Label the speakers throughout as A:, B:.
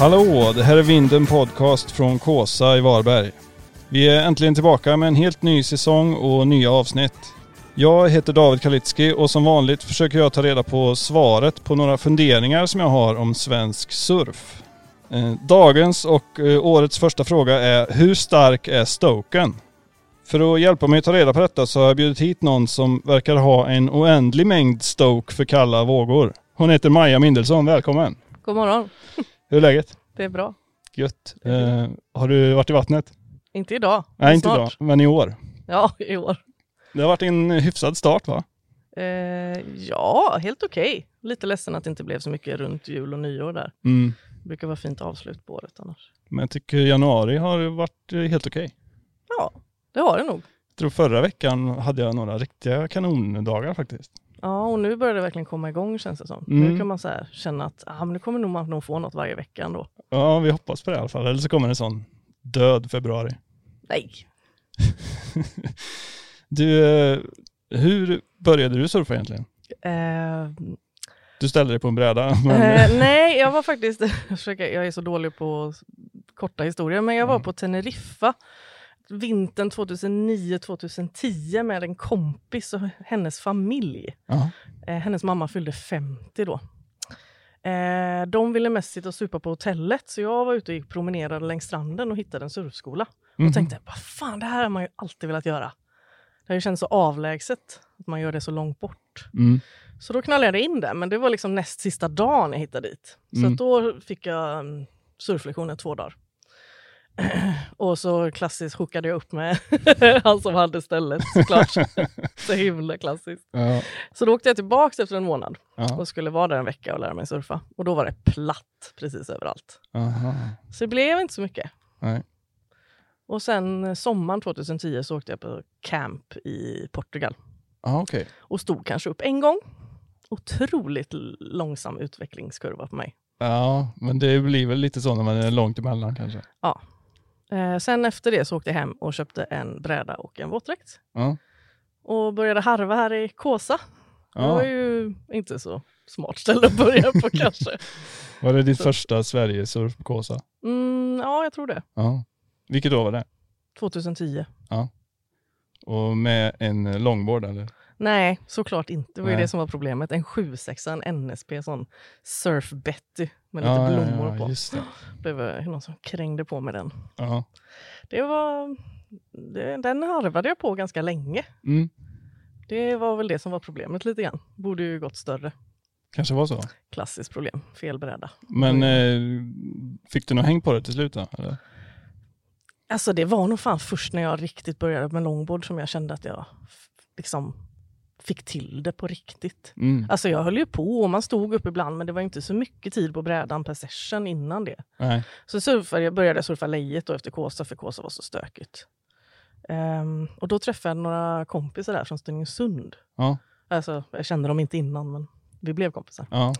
A: Hallå, det här är Vinden Podcast från Kåsa i Varberg. Vi är äntligen tillbaka med en helt ny säsong och nya avsnitt. Jag heter David Kalitski och som vanligt försöker jag ta reda på svaret på några funderingar som jag har om svensk surf. Eh, dagens och eh, årets första fråga är hur stark är Stoken? För att hjälpa mig att ta reda på detta så har jag bjudit hit någon som verkar ha en oändlig mängd Stoke för kalla vågor. Hon heter Maja Mindelsson, välkommen!
B: God morgon.
A: Hur är läget?
B: Det är bra.
A: Gött. Eh, har du varit i vattnet?
B: Inte idag.
A: Nej, inte idag, men i år.
B: Ja, i år.
A: Det har varit en hyfsad start va?
B: Eh, ja, helt okej. Lite ledsen att det inte blev så mycket runt jul och nyår där.
A: Mm.
B: Det brukar vara fint avslut på året annars.
A: Men jag tycker januari har varit eh, helt okej.
B: Ja, det har det nog.
A: Jag tror förra veckan hade jag några riktiga kanondagar faktiskt.
B: Ja, och nu börjar det verkligen komma igång känns det som.
A: Mm.
B: Nu kan man så här känna att ah, men nu kommer nog man nog få något varje vecka ändå.
A: Ja, vi hoppas på det i alla fall. Eller så kommer en sån död februari.
B: Nej.
A: Du, eh, hur började du surfa egentligen?
B: Eh,
A: Du ställde dig på en bräda. Men...
B: eh, nej, jag var faktiskt, jag är så dålig på korta historier, men jag var
A: Mm.
B: på Teneriffa vintern 2009-2010 med en kompis och hennes familj.
A: Ja.
B: Eh, hennes mamma fyllde 50 då. Eh, de ville mest sitta och supa på hotellet så jag var ute och gick promenerade längs stranden och hittade en surfskola.
A: Mhm.
B: Och tänkte, vad fan det här har man ju alltid velat göra. Det har ju känts så avlägset att man gör det så långt bort.
A: Mm.
B: Så då knallade jag in det, men det var liksom näst sista dagen jag hittade dit. Så
A: Mm.
B: då fick jag um, surflektioner två dagar. och så klassiskt hookade jag upp med han som hade stället såklart. så himla klassiskt.
A: Ja.
B: Så då åkte jag tillbaks efter en månad
A: Ja.
B: och skulle vara där en vecka och lära mig surfa. Och då var det platt precis överallt.
A: Aha.
B: Så det blev inte så mycket.
A: Nej.
B: Och sen eh, sommaren 2010 så åkte jag på camp i Portugal.
A: Ja, okej.
B: och stod kanske upp en gång. Otroligt långsam utvecklingskurva på mig.
A: Ja, men det blir väl lite så när man är långt emellan kanske.
B: Eh, sen efter det så åkte jag hem och köpte en bräda och en våtdräkt.
A: Ja.
B: Och började harva här i Kåsa. Det var
A: Ja.
B: ju inte så smart ställe att börja på kanske.
A: Var det ditt
B: Så-
A: första Sverigesurf på Kåsa?
B: Mm, ja, jag tror det.
A: Ja. Vilket år var det?
B: 2010.
A: Och med en longboard eller?
B: Nej, såklart inte. Det var ju
A: Nej.
B: det som var problemet. En 76 en NSP, sån Surf Betty med lite
A: ja,
B: blommor
A: ja, ja,
B: på.
A: Just det.
B: Det var någon som krängde på med den.
A: Ja.
B: Det var, det, den harvade jag på ganska länge.
A: Mm.
B: Det var väl det som var problemet lite grann. Borde ju gått större.
A: Kanske var så.
B: Klassiskt problem. Fel bräda.
A: Men eh, fick du något häng på det till slut då? Eller?
B: Alltså det var nog fan först när jag riktigt började med longboard som jag kände att jag liksom fick till det på riktigt.
A: Mm.
B: Alltså jag höll ju på och man stod upp ibland men det var inte så mycket tid på brädan per session innan det.
A: Nej.
B: Så surfade, jag började surfa lejet då efter Kåsa för Kåsa var så stökigt. Ehm, och då träffade jag några kompisar där från Stenungsund.
A: Ja.
B: Alltså, jag kände dem inte innan men vi blev kompisar.
A: Ja.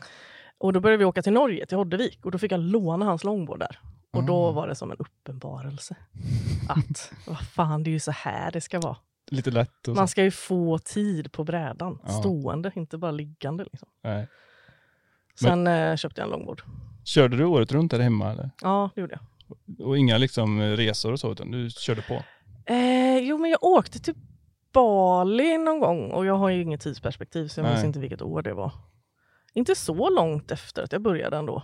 B: Och då började vi åka till Norge, till Hoddevik och då fick jag låna hans longboard där. Och då
A: Ah.
B: var det som en uppenbarelse. Att vad fan, det är ju så här det ska vara.
A: Lite lätt.
B: Man ska ju få tid på brädan,
A: Ja.
B: stående, inte bara liggande. Liksom.
A: Nej.
B: Sen eh, köpte jag en longboard.
A: Körde du året runt där hemma eller?
B: Ja, det gjorde jag.
A: Och inga liksom resor och så utan du körde på?
B: Eh, jo, men jag åkte till Bali någon gång och jag har ju inget tidsperspektiv så jag minns
A: Nej.
B: inte vilket år det var. Inte så långt efter att jag började ändå.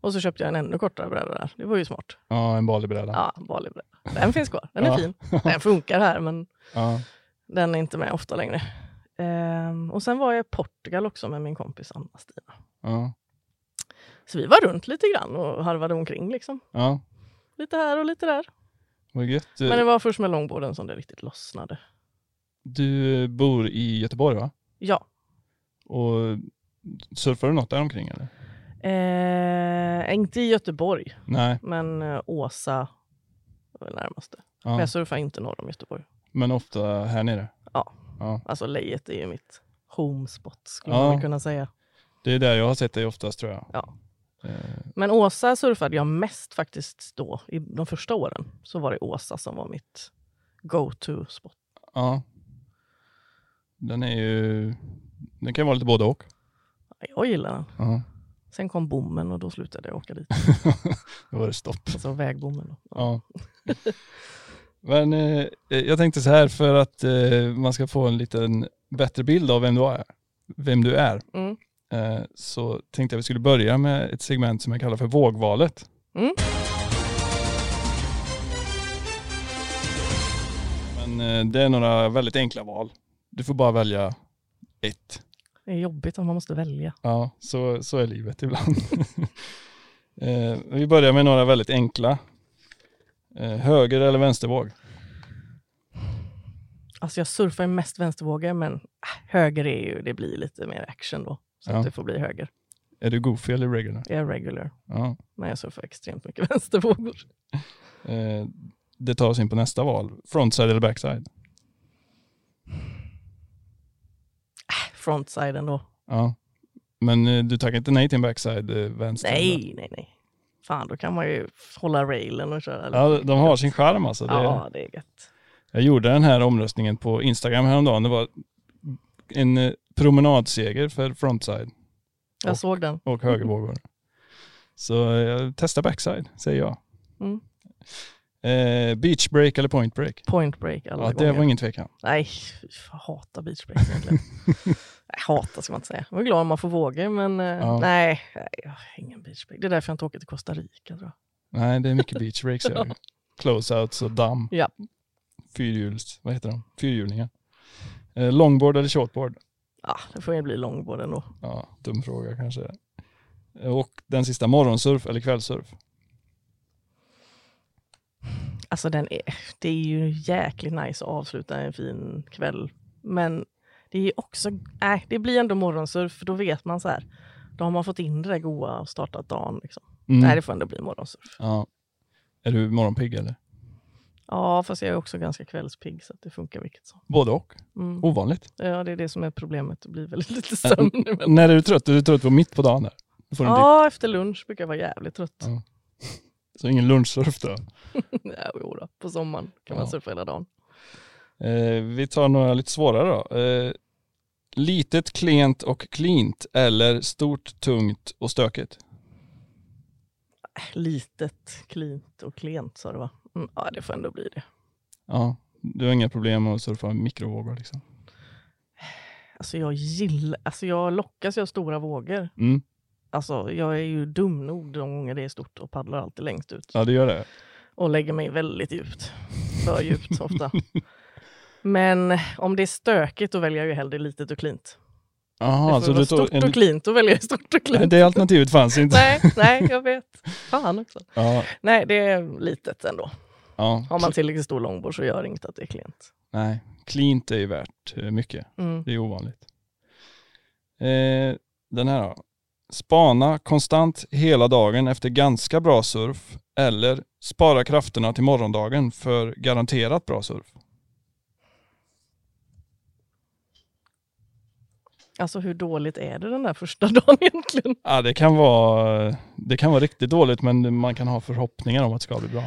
B: Och så köpte jag en ännu kortare bräda där. Det var ju smart.
A: Ja, en Balibräda.
B: Ja, Bali-bräda. Den finns kvar. Den är
A: Ja.
B: fin. Den funkar här men
A: Ja.
B: den är inte med ofta längre. Ehm, och sen var jag i Portugal också med min kompis Anna-Stina.
A: Ja.
B: Så vi var runt lite grann och harvade omkring liksom.
A: ja.
B: Lite här och lite där.
A: Vad.
B: Men det var först med långborden som det riktigt lossnade.
A: Du bor i Göteborg va?
B: Ja.
A: Och surfar du något där omkring eller?
B: Eh, inte i Göteborg,
A: Nej.
B: men eh, Åsa var närmaste. Men
A: Ja.
B: jag surfar inte norr om Göteborg.
A: Men ofta här nere?
B: Ja.
A: Ja.
B: Alltså Lejet är ju mitt homespot skulle
A: Ja.
B: man kunna säga.
A: Det är där jag har sett dig oftast tror jag.
B: Ja.
A: Eh,
B: Men Åsa surfade jag mest faktiskt då. I de första åren så var det Åsa som var mitt go-to spot.
A: ja. Den är ju... Den kan vara lite både och.
B: Jag gillar den.
A: Ja.
B: Sen kom bommen och då slutade jag åka dit.
A: Då var det stopp.
B: Alltså vägbommen. Då.
A: Ja. Men eh, jag tänkte så här för att eh, man ska få en liten bättre bild av vem du är. Vem du är.
B: Mm.
A: Eh, så tänkte jag vi skulle börja med ett segment som jag kallar för vågvalet.
B: Mm.
A: Men eh, det är några väldigt enkla val. Du får bara välja ett.
B: Det är jobbigt om man måste välja.
A: Ja, så, så är livet ibland. eh, vi börjar med några väldigt enkla. Eh, höger eller vänstervåg?
B: Alltså jag surfar ju mest vänstervågor men äh, höger är ju, det blir lite mer action då. Så
A: Ja.
B: att det får bli höger.
A: Är du goofy eller regular?
B: Jag är regular,
A: Ja.
B: men jag surfar extremt mycket vänstervågor.
A: Eh, det tar oss in på nästa val. Frontside eller backside?
B: Frontsiden då.
A: Ja. Men eh, du tackar inte nej till en backside eh, vänster?
B: Nej, nej, nej. Fan, då kan man ju hålla railen och köra.
A: Ja, de har sin charm alltså. Det,
B: Ja, det är gött.
A: Jag gjorde den här omröstningen på Instagram häromdagen. Det var en eh, promenadseger för frontside
B: Jag
A: Och-
B: såg den.
A: och högervågor. Så eh, testa backside, säger jag.
B: Mm.
A: Eh, beach break eller point break?
B: Point break alla
A: Ja, det
B: gånger.
A: var ingen tvekan.
B: Nej, jag hatar beach break egentligen. nej, hatar ska man inte säga. Jag är glad om man får vågor, men eh,
A: Ja.
B: nej, jag har ingen beach break. Det är därför jag inte åker till Costa Rica. Tror jag.
A: Nej, det är mycket beach breaks. gör. Closeouts och damm.
B: Ja.
A: Fyrhjuls, vad heter de? Fyrhjulingar. Eh, longboard eller shortboard?
B: Ja, det får ju bli långbord ändå.
A: Ja, dum fråga kanske. Och den sista, morgonsurf eller kvällsurf?
B: Alltså den är, det är ju jäkligt nice att avsluta en fin kväll. Men det är också, nej, det blir ändå morgonsurf för då vet man så här. Då har man fått in det där goa och startat dagen. Liksom.
A: Mm.
B: Nej, det får ändå bli morgonsurf.
A: Ja. Är du morgonpigg eller?
B: Ja, fast jag är också ganska kvällspigg så att det funkar vilket som.
A: Både och.
B: Mm.
A: Ovanligt.
B: Ja, det är det som är problemet. Det blir väldigt lite sömn. emellan.
A: När är du trött? Är du trött på mitt på dagen? Där?
B: Ja, efter lunch brukar jag vara jävligt trött.
A: Ja. Så ingen lunchsurf då?
B: Jo då. På sommaren kan
A: Ja.
B: man surfa hela dagen.
A: Eh, vi tar några lite svårare då. Eh, litet, klent och cleant eller stort, tungt och stökigt?
B: Litet, klint och klent sa det va? Mm, ja, det får ändå bli det.
A: Ja, du har inga problem att surfa mikrovågor liksom?
B: Alltså jag gillar, alltså jag lockas av stora vågor.
A: Mm.
B: Alltså jag är ju dum nog de gånger det är stort och paddlar alltid längst ut.
A: Ja, det gör det.
B: Och lägger mig väldigt djupt. För djupt ofta. Men om det är stökigt då väljer jag ju hellre litet och klint.
A: Jaha,
B: det
A: alltså
B: får
A: du
B: vara stort och klint, då väljer jag stort och
A: Nej,
B: klint.
A: det alternativet fanns inte.
B: Nej, nej, jag vet. Fan också.
A: Ja,
B: Nej, det är litet ändå.
A: ja.
B: Har man tillräckligt stor långbord så gör det inget att det är klent.
A: Nej, cleant är ju värt eh, mycket.
B: Mm.
A: Det är ovanligt. Eh, den här då. Spana konstant hela dagen efter ganska bra surf eller spara krafterna till morgondagen för garanterat bra surf.
B: Alltså hur dåligt är det den där första dagen egentligen?
A: Ja, det, kan vara, det kan vara riktigt dåligt men man kan ha förhoppningar om att det ska bli bra.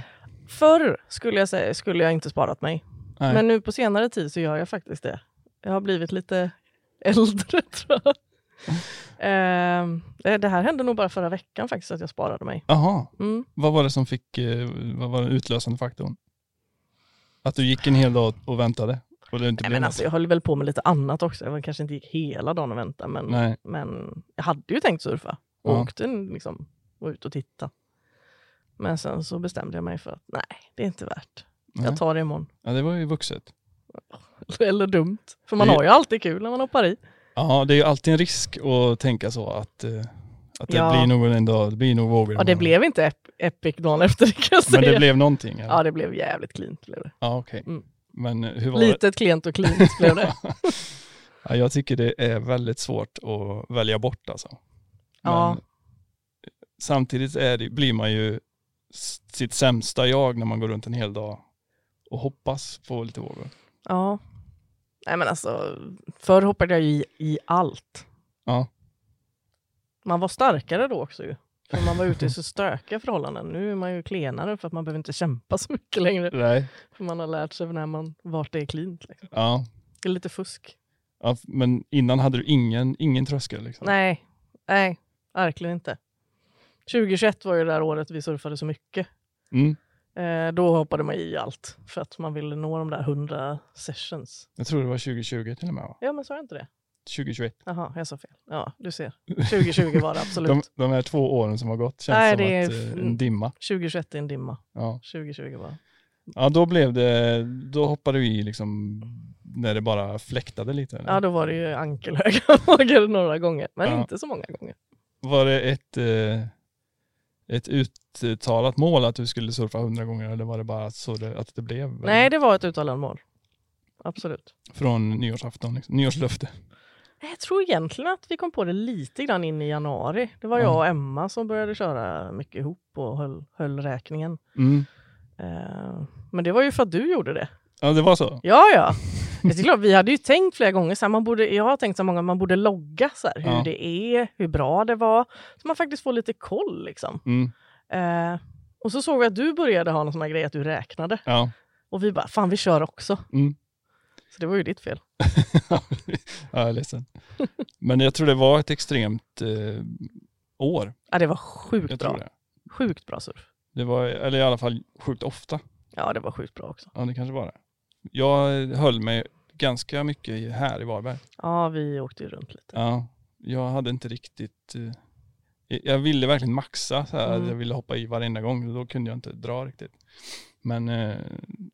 B: Förr skulle jag säga skulle jag inte sparat mig.
A: Nej.
B: Men nu på senare tid så gör jag faktiskt det. Jag har blivit lite äldre tror jag. Ehm, det det här hände nog bara förra veckan faktiskt att jag sparade mig.
A: Jaha,
B: Mm.
A: vad var det som fick, eh, vad var den utlösande faktorn? Att du gick en hel dag och väntade? Och det inte
B: Nej, men alltså, jag höll väl på med lite annat också. Jag kanske inte gick hela dagen och väntade men,
A: Nej.
B: men jag hade ju tänkt surfa. Och
A: Ja.
B: åkte liksom, och ut och titta. Men sen så bestämde jag mig för att nej, det är inte värt.
A: Nej.
B: Jag tar det imorgon.
A: Ja, det var ju vuxet.
B: Eller dumt. För man
A: Det-
B: har ju alltid kul när man hoppar i.
A: Ja, det är ju alltid en risk att tänka så att, eh, att det
B: Ja.
A: blir nog en dag, det blir nog vågor.
B: Ja, det blev inte ep- epic dagen efter det kan jag säga.
A: Men det blev någonting? eller?
B: Ja, det blev jävligt. Blev det.
A: Ja, okej.
B: Mm.
A: Men eh, hur var det?
B: Litet, klent och cleant blev det.
A: Ja, jag tycker det är väldigt svårt att välja bort alltså. Men
B: Ja.
A: samtidigt är det, blir man ju sitt sämsta jag när man går runt en hel dag och hoppas på lite vågor.
B: Ja. Nej men alltså, förr hoppade jag i, i allt.
A: Ja.
B: Man var starkare då också ju. För man var ute i så stökiga förhållanden. Nu är man ju klenare för att man behöver inte kämpa så mycket längre.
A: Nej.
B: För man har lärt sig när man, vart det är cleant. Liksom.
A: Ja.
B: Det är lite fusk.
A: ja, men innan hade du ingen, ingen tröskel liksom.
B: Nej, nej. verkligen inte. 2021 var ju det där året vi surfade så mycket.
A: Mm.
B: Eh, då hoppade man i allt för att man ville nå de där 100 sessions.
A: Jag tror det var 2020 till och med va?
B: Ja, men sa jag inte det?
A: 2021.
B: Jaha, jag sa fel. Ja, du ser. 2020 var det absolut.
A: De, de här två åren som har gått känns
B: Nej,
A: som
B: det är
A: att,
B: f-
A: eh, en dimma.
B: 2021 är en dimma.
A: Ja.
B: 2020 var
A: ja, då blev det, då hoppade vi i liksom när det bara fläktade lite. eller?
B: Ja, då var det ju ankelhöga vågor några gånger, men
A: Ja.
B: inte så många gånger.
A: Var det ett, eh, ett uttalat mål att du skulle surfa 100 gånger eller var det bara så det, att det blev? eller?
B: Nej, det var ett uttalat mål. Absolut.
A: Från nyårsafton, liksom. nyårslöfte.
B: Jag tror egentligen att vi kom på det lite grann in i januari. Det var
A: Ja.
B: jag och Emma som började köra mycket ihop och höll, höll räkningen.
A: Mm.
B: Eh, men det var ju för att du gjorde det.
A: Ja, det var så?
B: Ja, ja. Det är klart, vi hade ju tänkt flera gånger, så här, man borde, jag har tänkt så många, man borde logga så här, hur
A: Ja.
B: det är, hur bra det var, så man faktiskt får lite koll. Liksom.
A: Mm.
B: Eh, och så såg vi att du började ha någon sån här grej att du räknade.
A: Ja.
B: Och vi bara, fan vi kör också.
A: Mm.
B: Så det var ju ditt fel.
A: ja, jag är ledsen. Men jag tror det var ett extremt eh, år.
B: Ja, det var sjukt
A: Jag
B: bra. Sjukt bra surf.
A: Det var, eller i alla fall sjukt ofta.
B: Ja, det var sjukt bra också.
A: Ja, det kanske var det. Jag höll mig ganska mycket här i Varberg.
B: Ja, vi åkte ju runt lite.
A: Ja, jag hade inte riktigt... eh, Jag ville verkligen maxa så här.
B: Mm.
A: Jag ville hoppa i varenda gång. Då kunde jag inte dra riktigt. Men eh,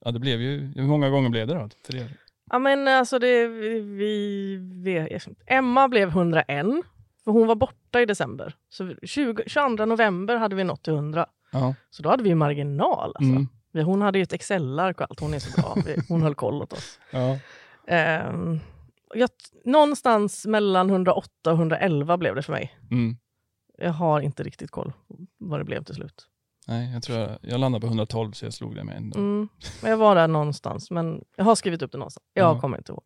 A: ja, det blev ju... Hur många gånger blev det då? Tre?
B: Ja, men alltså det, vi, vi, Emma blev 101, för hon var borta i december. Så 20, 22 november hade vi nått till 100.
A: Ja.
B: Så då hade vi marginal. Alltså.
A: Mm.
B: Hon hade ju ett Excel-ark och allt, hon är så bra. Hon höll koll åt oss.
A: ja.
B: Ehm, jag, någonstans mellan 108 och 111 blev det för mig.
A: Mm.
B: Jag har inte riktigt koll vad det blev till slut.
A: Nej, jag tror jag, jag landade på 112 så jag slog det med dag.
B: Mm. Men jag var där någonstans, men jag har skrivit upp det någonstans. Jag
A: Ja.
B: kommer inte ihåg.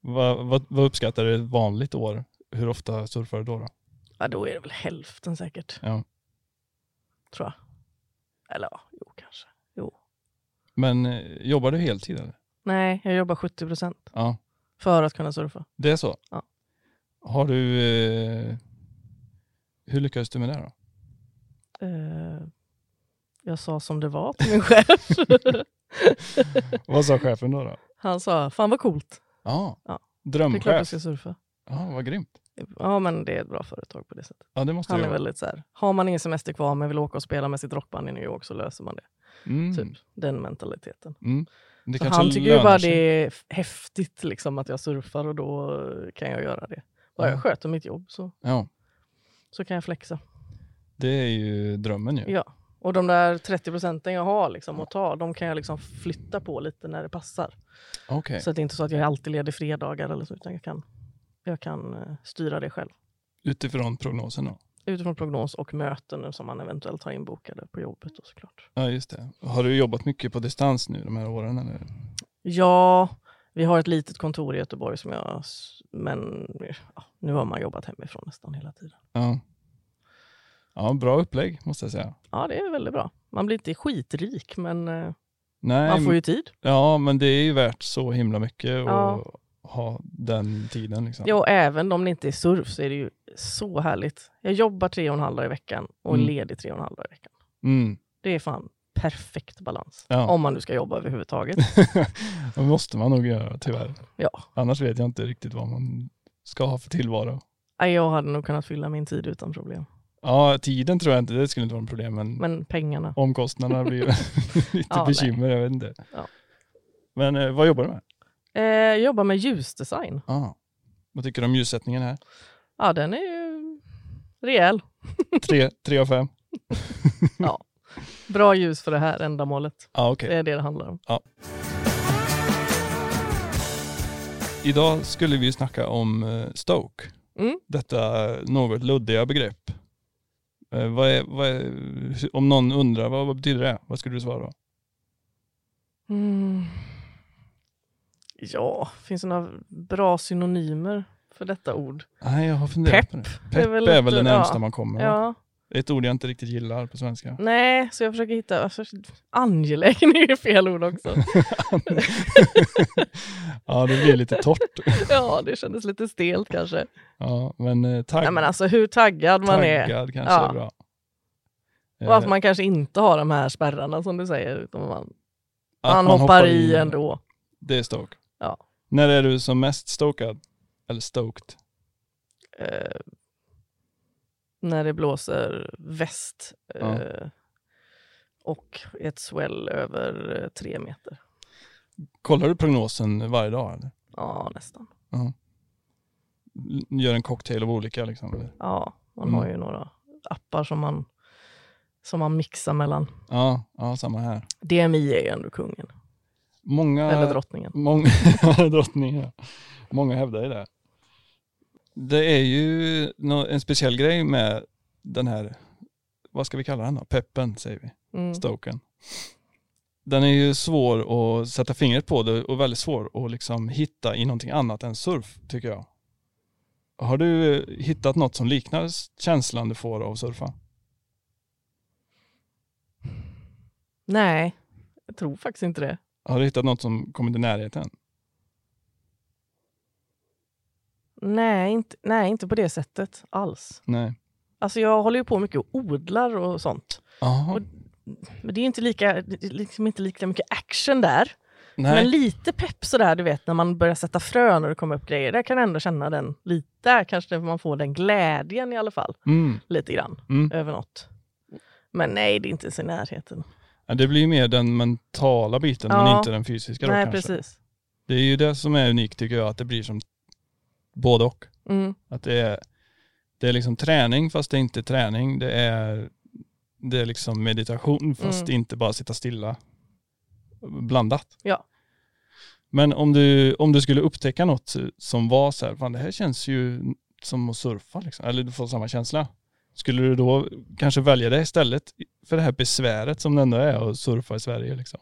A: Vad, vad, vad uppskattar du ett vanligt år? Hur ofta surfar du då? då?
B: Ja, då är det väl hälften säkert.
A: Ja.
B: Tror jag. Eller ja, jo kanske.
A: Men eh, jobbar du heltid eller?
B: Nej, jag jobbar 70 procent
A: Ja,
B: för att kunna surfa.
A: det är så?
B: Ja.
A: Har du... Eh, hur lyckades du med det då?
B: Eh, jag sa som det var till min chef.
A: Vad sa chefen då? då?
B: Han sa, fan vad coolt.
A: Ja,
B: Ja. Det är klart
A: drömchef.
B: ska surfa.
A: Ja, vad grymt.
B: Ja, men det är ett bra företag på det sättet.
A: Ja, det måste
B: Han är
A: göra.
B: väldigt så här, har man ingen semester kvar men vill åka och spela med sitt rockband i New York så löser man det.
A: Mm.
B: Typ den mentaliteten.
A: Mm.
B: Så han tycker ju bara
A: sig.
B: det är häftigt liksom, att jag surfar och då kan jag göra det. Bara
A: Ja.
B: jag sköter mitt jobb så,
A: Ja,
B: så kan jag flexa.
A: det är ju drömmen ju.
B: Ja. Och de där 30 procenten jag har liksom, att ta, de kan jag liksom flytta på lite när det passar.
A: Okej.
B: Så det är inte så att jag är alltid ledig fredagar eller så, utan jag kan, jag kan eh, styra det själv.
A: Utifrån prognosen då?
B: Utifrån prognos och möten som man eventuellt har inbokade på jobbet och såklart.
A: Ja, just det. Har du jobbat mycket på distans nu de här åren? Eller?
B: Ja, vi har ett litet kontor i Göteborg som jag... Men ja, nu har man jobbat hemifrån nästan hela tiden.
A: Ja. ja, bra upplägg måste jag säga.
B: Ja, det är väldigt bra. Man blir inte skitrik, men eh,
A: Nej,
B: man får ju tid.
A: Ja, men det är ju värt så himla mycket att
B: Ja.
A: Ha den tiden. Liksom.
B: Ja, och även om det inte är surf så är det ju så härligt. Jag jobbar tre och en halv dag i veckan och är
A: Mm.
B: ledig tre och en halv dag i veckan.
A: Mm.
B: Det är fan perfekt balans.
A: Ja.
B: Om man nu ska jobba överhuvudtaget.
A: det måste man nog göra tyvärr.
B: Ja.
A: Annars vet jag inte riktigt vad man ska ha för tillvaro.
B: Nej, Jag hade nog kunnat fylla min tid utan problem.
A: Ja, tiden tror jag inte, det skulle inte vara ett problem, men,
B: Men pengarna.
A: omkostnaderna blir lite
B: Ja, nej.
A: bekymmer, jag vet inte.
B: Ja.
A: Men eh, vad jobbar du med?
B: Eh, jag jobbar med ljusdesign.
A: Ah. Vad tycker du om ljussättningen här?
B: Ja, den är ju rejäl.
A: Tre, tre av fem?
B: Bra ljus för det här ändamålet.
A: Ja, okej.
B: Det är det det handlar om.
A: Idag skulle vi snacka om eh, Stoke.
B: Mm.
A: Detta något luddiga begrepp. Eh, vad är, vad är, om någon undrar, vad, vad betyder det? Vad skulle du svara då?
B: Mm. Ja, finns det några bra synonymer för detta ord?
A: Nej, jag har funderat
B: Pepp.
A: på det.
B: Det är
A: Pepp
B: väl
A: är väl det närmsta
B: ja.
A: man kommer.
B: Ja,
A: Det är ett ord jag inte riktigt gillar på svenska.
B: Nej, så jag försöker hitta, alltså, angelägen är ju fel ord också.
A: ja, det blir lite torrt.
B: ja, det kändes lite stelt kanske.
A: Ja, men eh, tagg,
B: Nej, men alltså hur taggad man är.
A: taggad kanske
B: Ja.
A: är bra.
B: Och att
A: Eh,
B: man kanske inte har de här spärrarna som du säger, utan man,
A: att
B: man, hoppar, i ändå.
A: Det är stoke.
B: Ja.
A: När är du som mest stokad? Eller stoked?
B: Eh, när det blåser väst eh,
A: Ja.
B: och ett swell över eh, tre meter.
A: Kollar du prognosen varje dag? Eller?
B: Ja, nästan.
A: L- Gör en cocktail av olika liksom? Eller?
B: Ja, man
A: Mm.
B: har ju några appar som man, som man mixar mellan.
A: Ja, ja, samma här.
B: DMI är ju ändå kungen,
A: Många...
B: eller drottningen.
A: Många, drottningen. Många hävdar ju det. Det är ju en speciell grej med den här, vad ska vi kalla den då? Peppen säger vi,
B: Mm.
A: stoken. Den är ju svår att sätta fingret på det och väldigt svår att liksom hitta i någonting annat än surf tycker jag. Har du eh, hittat något som liknar känslan du får av surfa?
B: Nej, jag tror faktiskt inte det.
A: Har du hittat något som kommit i närheten?
B: Nej inte, nej, inte på det sättet alls.
A: Nej.
B: Alltså jag håller ju på mycket och odlar och sånt. Och- Men det är ju inte lika, liksom inte lika mycket action där.
A: Nej.
B: Men lite pepp sådär, du vet när man börjar sätta frön och det kommer upp grejer. Där kan jag ändå känna den lite, där kanske man får den glädjen i alla fall.
A: Mm.
B: Lite grann,
A: Mm.
B: över något. Men nej, det är inte ens i närheten.
A: Ja, det blir ju mer den mentala biten men
B: Ja.
A: inte den fysiska då
B: nej,
A: kanske.
B: precis.
A: Det är ju det som är unikt tycker jag, att det blir som både och.
B: Mm.
A: Att det är, det är liksom träning fast det är inte träning. Det är, det är liksom meditation fast
B: Mm.
A: inte bara sitta stilla. Blandat.
B: Ja.
A: Men om du, om du skulle upptäcka något som var så här, fan det här känns ju som att surfa liksom, eller du får samma känsla. Skulle du då kanske välja det istället för det här besväret som det ändå är att surfa i Sverige liksom?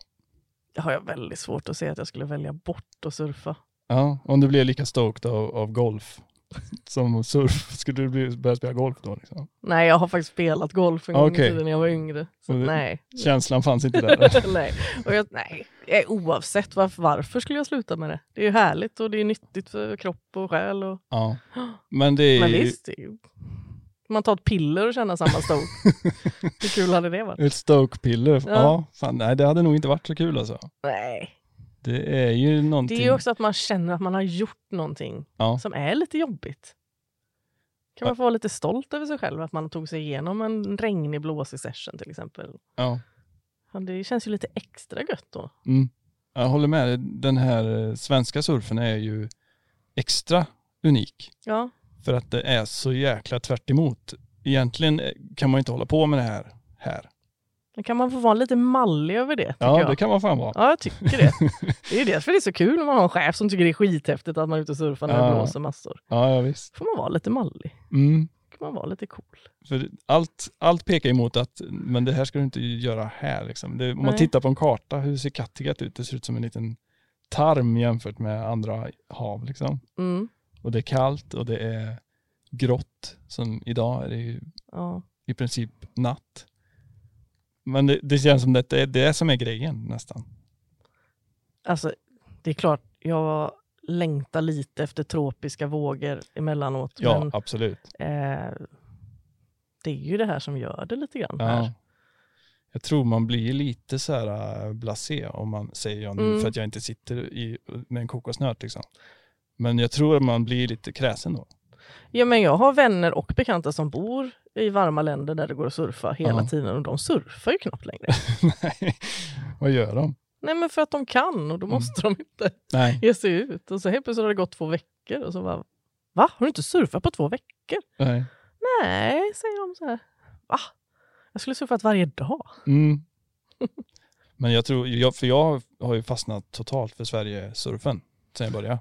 B: Det har jag väldigt svårt att se att jag skulle välja bort att surfa.
A: Ja, om du blir lika stoked av, av golf som surf, skulle du bli, börja spela golf då? Liksom?
B: Nej, jag har faktiskt spelat golf en gång i tiden när jag var yngre. Så
A: det-
B: nej.
A: Känslan fanns inte där.
B: nej. Och jag, nej. Eh, Oavsett varför, varför skulle jag sluta med det? Det är ju härligt och det är nyttigt för kropp och själ. Och...
A: ja. Men det är
B: Men visst, det är ju... man tar ett piller och känner samma stoke. Hur kul hade det varit?
A: ett stokepiller. Ja.
B: Ja.
A: fan, nej det hade nog inte varit så kul alltså.
B: Nej.
A: Det är ju någonting.
B: Det är ju också att man känner att man har gjort någonting
A: Ja.
B: som är lite jobbigt. Kan man få vara lite stolt över sig själv att man tog sig igenom en regnig blåsig session till exempel.
A: Ja.
B: Ja, Det känns ju lite extra gött då.
A: Mm. Jag håller med. Den här eh, svenska surfen är ju extra unik.
B: Ja,
A: För att det är så jäkla tvärt emot. Egentligen eh, kan man inte hålla på med det här här.
B: då kan man få vara lite mallig över det.
A: Ja,
B: jag.
A: det kan man fan vara.
B: Ja, jag tycker det. Det är ju därför det är så kul när man har en chef som tycker det är skithäftigt att man är ute och surfar när det
A: Ja.
B: blåser massor.
A: Ja, ja visst.
B: får man vara lite mallig.
A: Mm.
B: kan man vara lite cool.
A: För allt, allt pekar emot att, men det här ska du inte göra här liksom. Det, om man
B: Nej.
A: tittar på en karta, hur ser Kattegatt ut? Det ser ut som en liten tarm jämfört med andra hav liksom.
B: Mm.
A: Och det är kallt och det är grått. Som idag är det ju
B: Ja.
A: i princip natt. Men det, det känns som att det är det som är grejen nästan.
B: Alltså, det är klart, jag längtar lite efter tropiska vågor emellanåt.
A: Ja,
B: Men
A: absolut.
B: eh, det är ju det här som gör det lite grann.
A: Ja.
B: Här.
A: Jag tror man blir lite så här äh, blasé om man säger jag nu
B: Mm.
A: för att jag inte sitter i, med en kokosnöt liksom. Men jag tror att man blir lite kräsen då.
B: Ja, men jag har vänner och bekanta som bor i varma länder där det går att surfa hela
A: Ja.
B: tiden och de surfar ju knappt längre.
A: Nej, vad gör de?
B: Nej, men för att de kan och då
A: Mm.
B: måste de inte
A: Nej,
B: ge sig ut. Och så helt plötsligt har det gått två veckor och så bara, va? Har du inte surfat på två veckor?
A: nej.
B: Nej, säger de så här. Va? Jag skulle surfat varje dag.
A: Mm. Men jag tror, jag, för jag har ju fastnat totalt för Sverige-surfen sen jag började.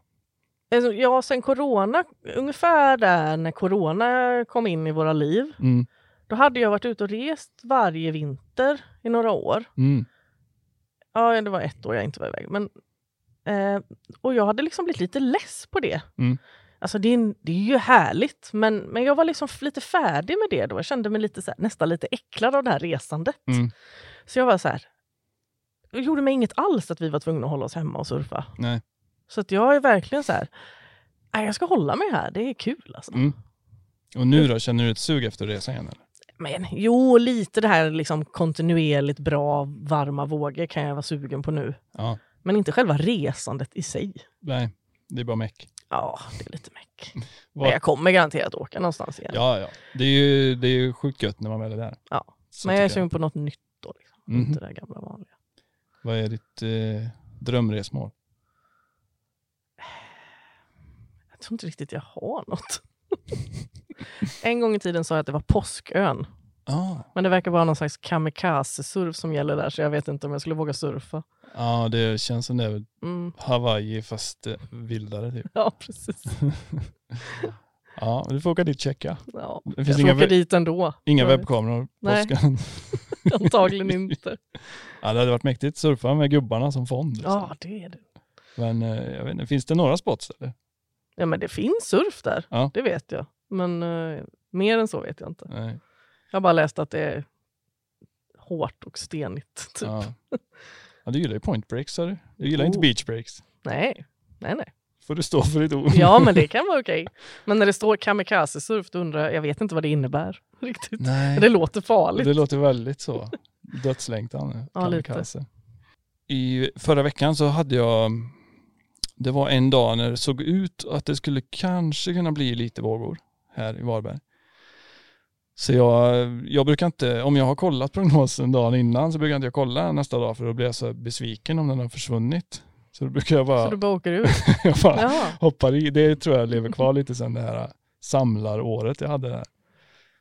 B: Alltså, Ja, sen corona, ungefär där när corona kom in i våra liv,
A: Mm.
B: då hade jag varit ute och rest varje vinter i några år.
A: Mm.
B: Ja, det var ett år jag inte var iväg. Men, eh, och jag hade liksom blivit lite less på det.
A: Mm.
B: Alltså det är, det är ju härligt, men, men jag var liksom lite färdig med det då. Jag kände mig lite så här, nästan lite äcklad av det här resandet.
A: Mm.
B: Så jag var så här, det gjorde mig inget alls att vi var tvungna att hålla oss hemma och surfa.
A: Nej.
B: Så att jag är verkligen så här, nej, jag ska hålla mig här, det är kul alltså.
A: Mm. Och nu då, känner du ett sug efter att resa igen? Eller?
B: Men jo, lite det här liksom kontinuerligt bra varma vågor kan jag vara sugen på nu.
A: Ja,
B: Men inte själva resandet i sig.
A: nej, det är bara meck.
B: Ja, det är lite meck. Men jag kommer garanterat åka någonstans igen.
A: Ja, ja. Det är ju det är ju sjukt gött när man väl är där.
B: Ja.
A: Så
B: Men jag är sugen på något nytt då. Liksom.
A: Mhm.
B: Inte det gamla vanliga.
A: Vad är ditt eh, drömresmål?
B: Jag tror inte riktigt jag har något. en gång i tiden sa jag att det var Påskön.
A: Ah.
B: Men det verkar vara någon slags kamikaze-surf som gäller där, så jag vet inte om jag skulle våga surfa.
A: Ja, det känns som det är
B: Mm.
A: Hawaii fast eh, vildare typ.
B: Ja, precis.
A: Ja, du får åka dit och checka.
B: Ja.
A: Det
B: Jag
A: finns
B: får
A: inga,
B: åka
A: web-
B: dit ändå.
A: inga
B: Jag
A: webbkameror.
B: Nej. Antagligen inte.
A: Ja, det hade varit mäktigt. Surfa med gubbarna som fond. liksom.
B: Ja, det är det.
A: Men eh, jag vet inte, finns det några spots eller?
B: Ja, men det finns surf där.
A: Ja.
B: Det vet jag. Men eh, mer än så vet jag inte.
A: Nej.
B: Jag har bara läst att det är hårt och stenigt. Typ.
A: Ja. ja, du gillar ju point breaks, du? Du gillar inte
B: Oh.
A: beach breaks.
B: Nej, nej, nej.
A: Får du stå för ditt ord.
B: Ja, men det kan vara okej. Men när det står kamikaze-surf, då undrar jag, jag vet inte vad det innebär riktigt.
A: Nej.
B: Men Det låter farligt.
A: Det låter väldigt så. Dödslängtan.
B: Ja, lite.
A: kamikaze. I förra veckan så hade jag, det var en dag när det såg ut att det skulle kanske kunna bli lite vågor här i Varberg. Så jag, jag brukar inte, om jag har kollat prognosen dagen innan så brukar inte jag kolla nästa dag för då blir jag så besviken om den har försvunnit. Så då brukar jag bara,
B: Så du bara åker ut?
A: jag bara
B: Ja.
A: hoppar i. Det tror jag lever kvar lite sen det här samlaråret jag hade där.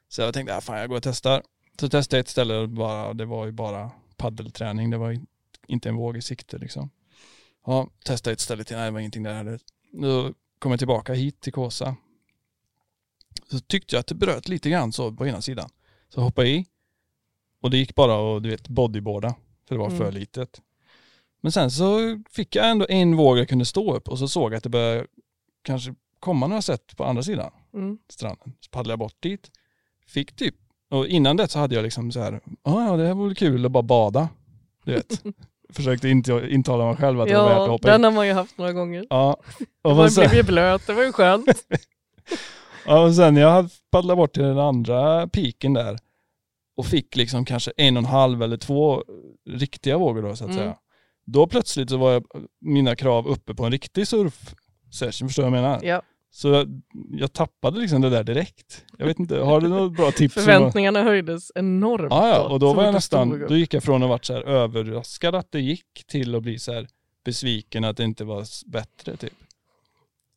A: Så jag tänkte, ah, fan jag går och testar. Så testade jag ett ställe och bara, det var ju bara paddelträning. Det var in- inte en våg i sikte liksom. Ja, testade ett ställe till, nej det var ingenting där heller. Då kom jag tillbaka hit till Kåsa. Så tyckte jag att det bröt lite grann så på ena sidan. Så jag hoppade i och det gick bara att du vet bodyboarda för det var
B: Mm.
A: för litet. Men sen så fick jag ändå en våg jag kunde stå upp och så såg jag att det började kanske komma några set på andra sidan
B: Mm.
A: stranden. Så paddlade jag bort dit. Fick typ, och innan det så hade jag liksom så här, "Ah, ja det här vore kul att bara bada. Du vet. Försökte inte intala mig själv att det var värt att
B: Ja,
A: hoppa
B: den
A: in.
B: har man ju haft några gånger.
A: Ja. Och,
B: Man
A: sen,
B: blev ju blöt, det var ju skönt.
A: ja, och sen jag paddlat bort till den andra piken där och fick liksom kanske en och en halv eller två riktiga vågor då så att
B: Mm.
A: säga. Då plötsligt så var jag, mina krav uppe på en riktig surf-session, förstår du vad jag menar?
B: Ja.
A: Så jag, jag tappade liksom det där direkt. Jag vet inte, har du något bra tips?
B: Förväntningarna höjdes enormt.
A: Ja, ja, och då var jag nästan, då gick jag från att vara så här överraskad att det gick till att bli så här besviken att det inte var bättre typ.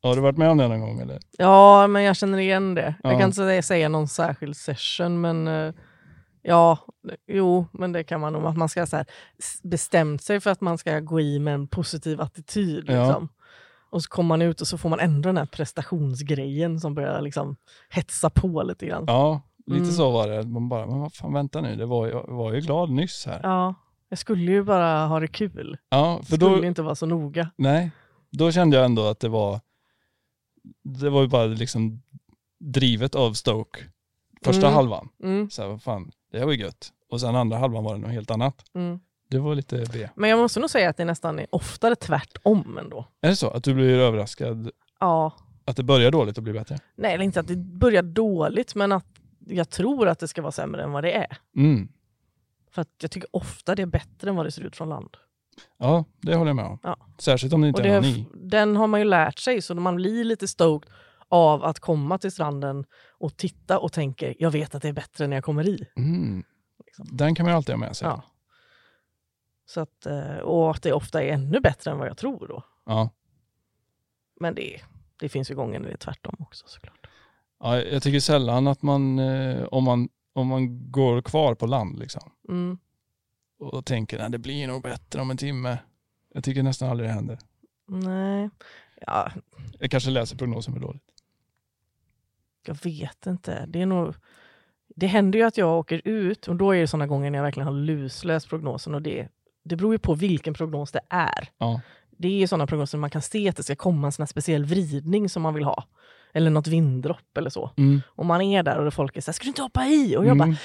A: Har du varit med om det någon gång eller?
B: Ja, men jag känner igen det.
A: Ja.
B: Jag kan inte säga- någon särskild session, men eh, ja, jo, men det kan man nog. Att man ska så här, bestämt sig för att man ska gå i med en positiv attityd.
A: Ja.
B: Och så kommer man ut och så får man ändå den här prestationsgrejen som börjar liksom hetsa på lite grann.
A: Ja, lite
B: Mm.
A: så var det. Man bara, men vad fan vänta nu, det var, jag var ju glad nyss här.
B: Ja, jag skulle ju bara ha det kul.
A: Ja, för
B: skulle
A: då,
B: inte vara så noga.
A: nej, då kände jag ändå att det var, det var ju bara liksom drivet av Stoke. Första
B: Mm.
A: halvan,
B: Mm,
A: så här, vad fan, det här var ju gött. Och sen andra halvan var det något helt annat.
B: mm.
A: Det var lite B.
B: Men jag måste nog säga att det nästan är oftare tvärtom ändå.
A: Är det så? Att du blir överraskad
B: Ja,
A: att det börjar dåligt och blir bättre?
B: nej, eller inte att det börjar dåligt, men att jag tror att det ska vara sämre än vad det är.
A: Mm.
B: För att jag tycker ofta det är bättre än vad det ser ut från land.
A: Ja, det håller jag med om.
B: Ja.
A: Särskilt om det
B: Och
A: inte
B: det,
A: är någon i.
B: den har man ju lärt sig, så man blir lite stoked av att komma till stranden och titta och tänker, jag vet att det är bättre när jag kommer i.
A: Mm.
B: Liksom.
A: Den kan man ju alltid ha med sig.
B: Ja. Så att, eh, och att det ofta är ännu bättre än vad jag tror då.
A: Ja.
B: Men det, det finns ju gånger när det är tvärtom också såklart.
A: Ja, jag tycker sällan att man, eh, om man, om man går kvar på land liksom
B: Mm.
A: och tänker att det blir nog bättre om en timme. Jag tycker nästan aldrig det händer.
B: Nej, ja,
A: Jag kanske läser prognosen för dåligt.
B: jag vet inte. Det, är nog, det händer ju att jag åker ut och då är det sådana gånger när jag verkligen har lusläst prognosen och det, det beror ju på vilken prognos det är.
A: Ja.
B: Det är sådana prognoser man kan se att det ska komma en sån speciell vridning som man vill ha. eller något vinddropp eller så.
A: Mm.
B: Och man är där och folk är så här, ska du inte hoppa i? Och jag bara,
A: Mm.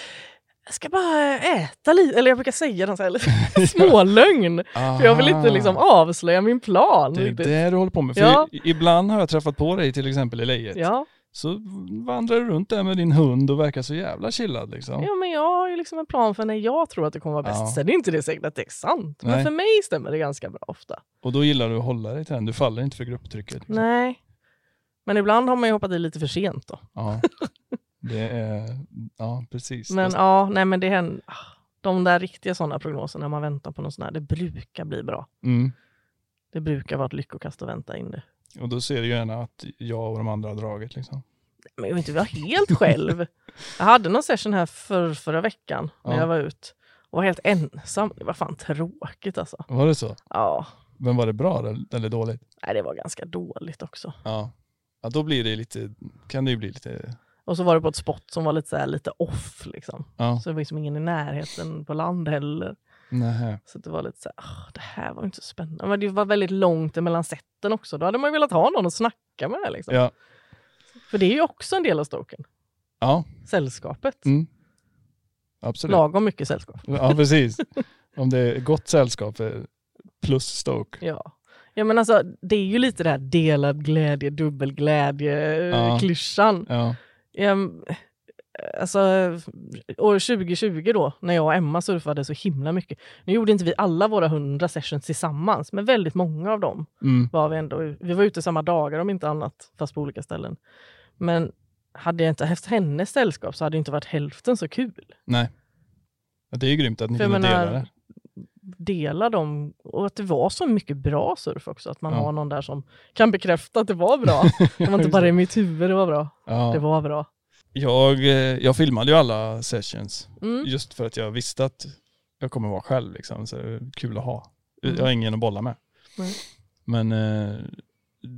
B: jag ska bara äta lite. Eller jag brukar säga den så här, lite smålögn. För jag vill inte liksom avslöja min plan.
A: Det är
B: riktigt.
A: det du håller på med. För
B: Ja.
A: ibland har jag träffat på dig till exempel i lejet.
B: Ja.
A: Så vandrar du runt där med din hund och verkar så jävla chillad liksom.
B: ja, men jag har ju liksom en plan för när jag tror att det kommer vara bäst.
A: Ja.
B: Sen är inte det säkert att det är sant. Men
A: Nej.
B: för mig stämmer det ganska bra ofta.
A: Och då gillar du att hålla dig till den. Du faller inte för grupptrycket. Liksom.
B: Nej. Men ibland har man ju hoppat i lite för sent då.
A: Ja. Det är, ja precis.
B: Men ja, nej men det händer. ah, De där riktiga sådana prognoser när man väntar på något sånt här, det brukar bli bra.
A: Mm.
B: Det brukar vara ett lyckokast att vänta in det.
A: Och då ser du gärna att jag och de andra har dragit liksom.
B: Men jag vill inte vara helt själv. Jag hade någon session här för, förra veckan när
A: Ja.
B: jag var ut och var helt ensam. Det var fan tråkigt alltså.
A: Var det så?
B: Ja,
A: Men var det bra eller- eller dåligt?
B: nej, det var ganska dåligt också.
A: Ja. Ja då blir det lite, kan det ju bli lite,
B: Och så var det på ett spot som var lite, så här, lite off liksom.
A: ja.
B: Så det var liksom ingen i närheten på land heller.
A: Nej.
B: Så det var lite så här, "Åh, det här var inte så spännande. Men det var väldigt långt emellan sätten också. Då hade man velat ha någon att snacka med. Liksom.
A: Ja.
B: För det är ju också en del av stoken.
A: Ja,
B: Sällskapet.
A: Mm. absolut.
B: Lagom mycket sällskap.
A: Ja precis. Om det är gott sällskap eh, plus Stoke.
B: Ja. Ja men alltså det är ju lite det här delad glädje, dubbelglädje,
A: Ja.
B: klyschan.
A: Ja.
B: Ehm, alltså år 2020 då, när jag och Emma surfade så himla mycket. Nu gjorde inte vi alla våra 100 sessions tillsammans, men väldigt många av dem
A: Mm.
B: var vi ändå. Vi var ute samma dagar om inte annat, fast på olika ställen. Men hade jag inte haft hennes sällskap så hade det inte varit hälften så kul.
A: Nej. Det är ju grymt att ni kunde dela det.
B: dela dem och att det var så mycket bra surf också. Att man
A: Ja.
B: har någon där som kan bekräfta att det var bra. Det var inte bara i mitt huvud det var bra.
A: Ja.
B: Det var bra.
A: Jag, eh, jag filmade ju alla sessions
B: Mm.
A: just för att jag visste att jag kommer vara själv liksom. Så kul att ha.
B: Mm.
A: Jag har ingen att bolla med.
B: Nej.
A: Men eh,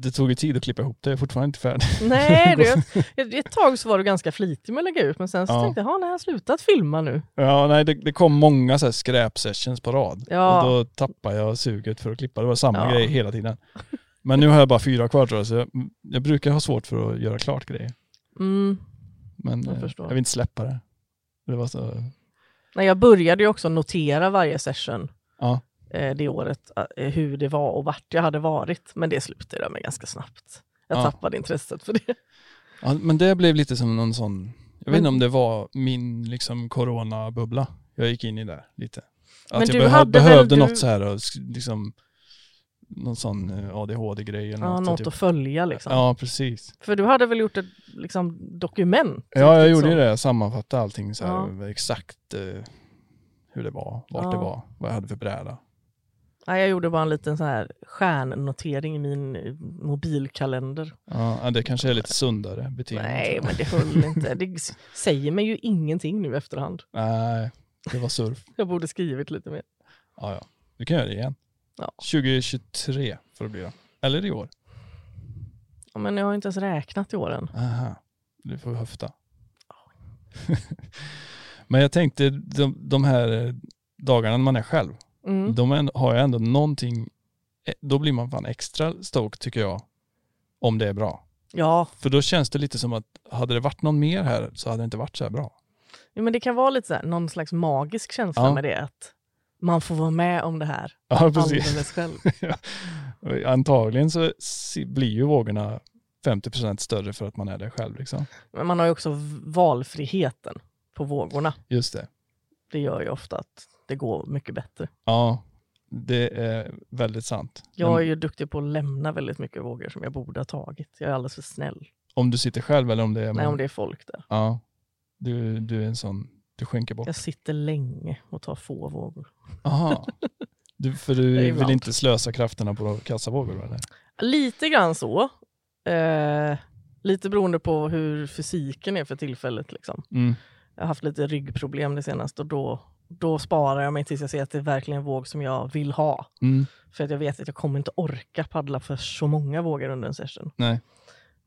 A: det tog ju tid att klippa ihop det. Jag är fortfarande inte färdig.
B: Nej, det, ett, ett tag så var du ganska flitig med att lägga ut men sen så
A: Ja.
B: tänkte jag, "Ja, nej, jag har slutat filma nu.
A: Ja, nej, det, det kom många så här skräp-sessions på rad.
B: Ja.
A: Och då tappade jag suget för att klippa. Det var samma
B: Ja.
A: grej hela tiden. Men nu har jag bara fyra kvar tror jag, så jag, jag brukar ha svårt för att göra klart grejer.
B: Mm.
A: Men
B: Jag
A: jag,
B: förstår.
A: jag vill inte släppa det. Det var så,
B: Nej, jag började ju också notera varje session
A: ja.
B: eh, det året, eh, hur det var och vart jag hade varit. Men det slutade jag med ganska snabbt. Jag
A: Ja.
B: tappade intresset för det.
A: ja. Men det blev lite som någon sån, jag vet
B: Men-
A: inte om det var min liksom coronabubbla. Jag gick in i det lite.
B: Men
A: Att
B: du
A: jag behö-
B: hade väl
A: behövde
B: du-
A: något så här, och liksom, någon sån eh, ADHD-grej eller
B: Ja,
A: något.
B: något
A: typ.
B: att följa liksom.
A: Ja, precis.
B: För du hade väl gjort ett liksom, dokument?
A: Ja, jag
B: riktigt
A: gjorde
B: så.
A: ju det. Jag sammanfattade allting så här,
B: Ja.
A: exakt eh, hur det var, vart
B: Ja.
A: det var, vad jag hade för bräda.
B: Nej, jag gjorde bara en liten så här stjärnnotering i min eh, mobilkalender.
A: Ja, ja, det kanske är lite sundare beteende.
B: Nej, men det höll inte. Det säger mig ju ingenting nu efterhand.
A: Nej, det var surf.
B: Jag borde skrivit lite mer.
A: Ja, ja. Du kan göra det igen.
B: Ja.
A: 2023 får det bli då. Eller i år.
B: Ja, men jag har inte ens räknat i år än.
A: Aha. Du får höfta. Men jag tänkte, de, de här eh, dagarna när man är själv,
B: Mm.
A: de har jag ändå någonting, eh, då blir man fan extra stoked tycker jag. Om det är bra.
B: Ja,
A: För då känns det lite som att hade det varit någon mer här så hade det inte varit så här bra.
B: ja, men det kan vara lite så här, någon slags magisk känsla
A: Ja.
B: med det. Att man får vara med om det här
A: Ja, precis.
B: alldeles själv.
A: Antagligen så blir ju vågorna 50% större för att man är där själv. Liksom.
B: Men man har ju också valfriheten på vågorna.
A: Just det.
B: Det gör ju ofta att det går mycket bättre.
A: Ja, det är väldigt sant.
B: Jag är ju duktig på att lämna väldigt mycket vågor som jag borde ha tagit. Jag är alldeles för snäll.
A: Om du sitter själv eller om det är...
B: Nej, om det är folk där.
A: Ja, du, du är en sån, du skänker bort.
B: Jag sitter länge och tar få vågor.
A: Aha. Du, för du vill inte slösa krafterna på kassavågor eller?
B: Lite grann så. Eh, lite beroende på hur fysiken är för tillfället. Liksom.
A: Mm.
B: Jag har haft lite ryggproblem det senaste och då, då sparar jag mig tills jag ser att det är verkligen en våg som jag vill ha.
A: Mm.
B: För att jag vet att jag kommer inte orka paddla för så många vågor under en session.
A: Nej.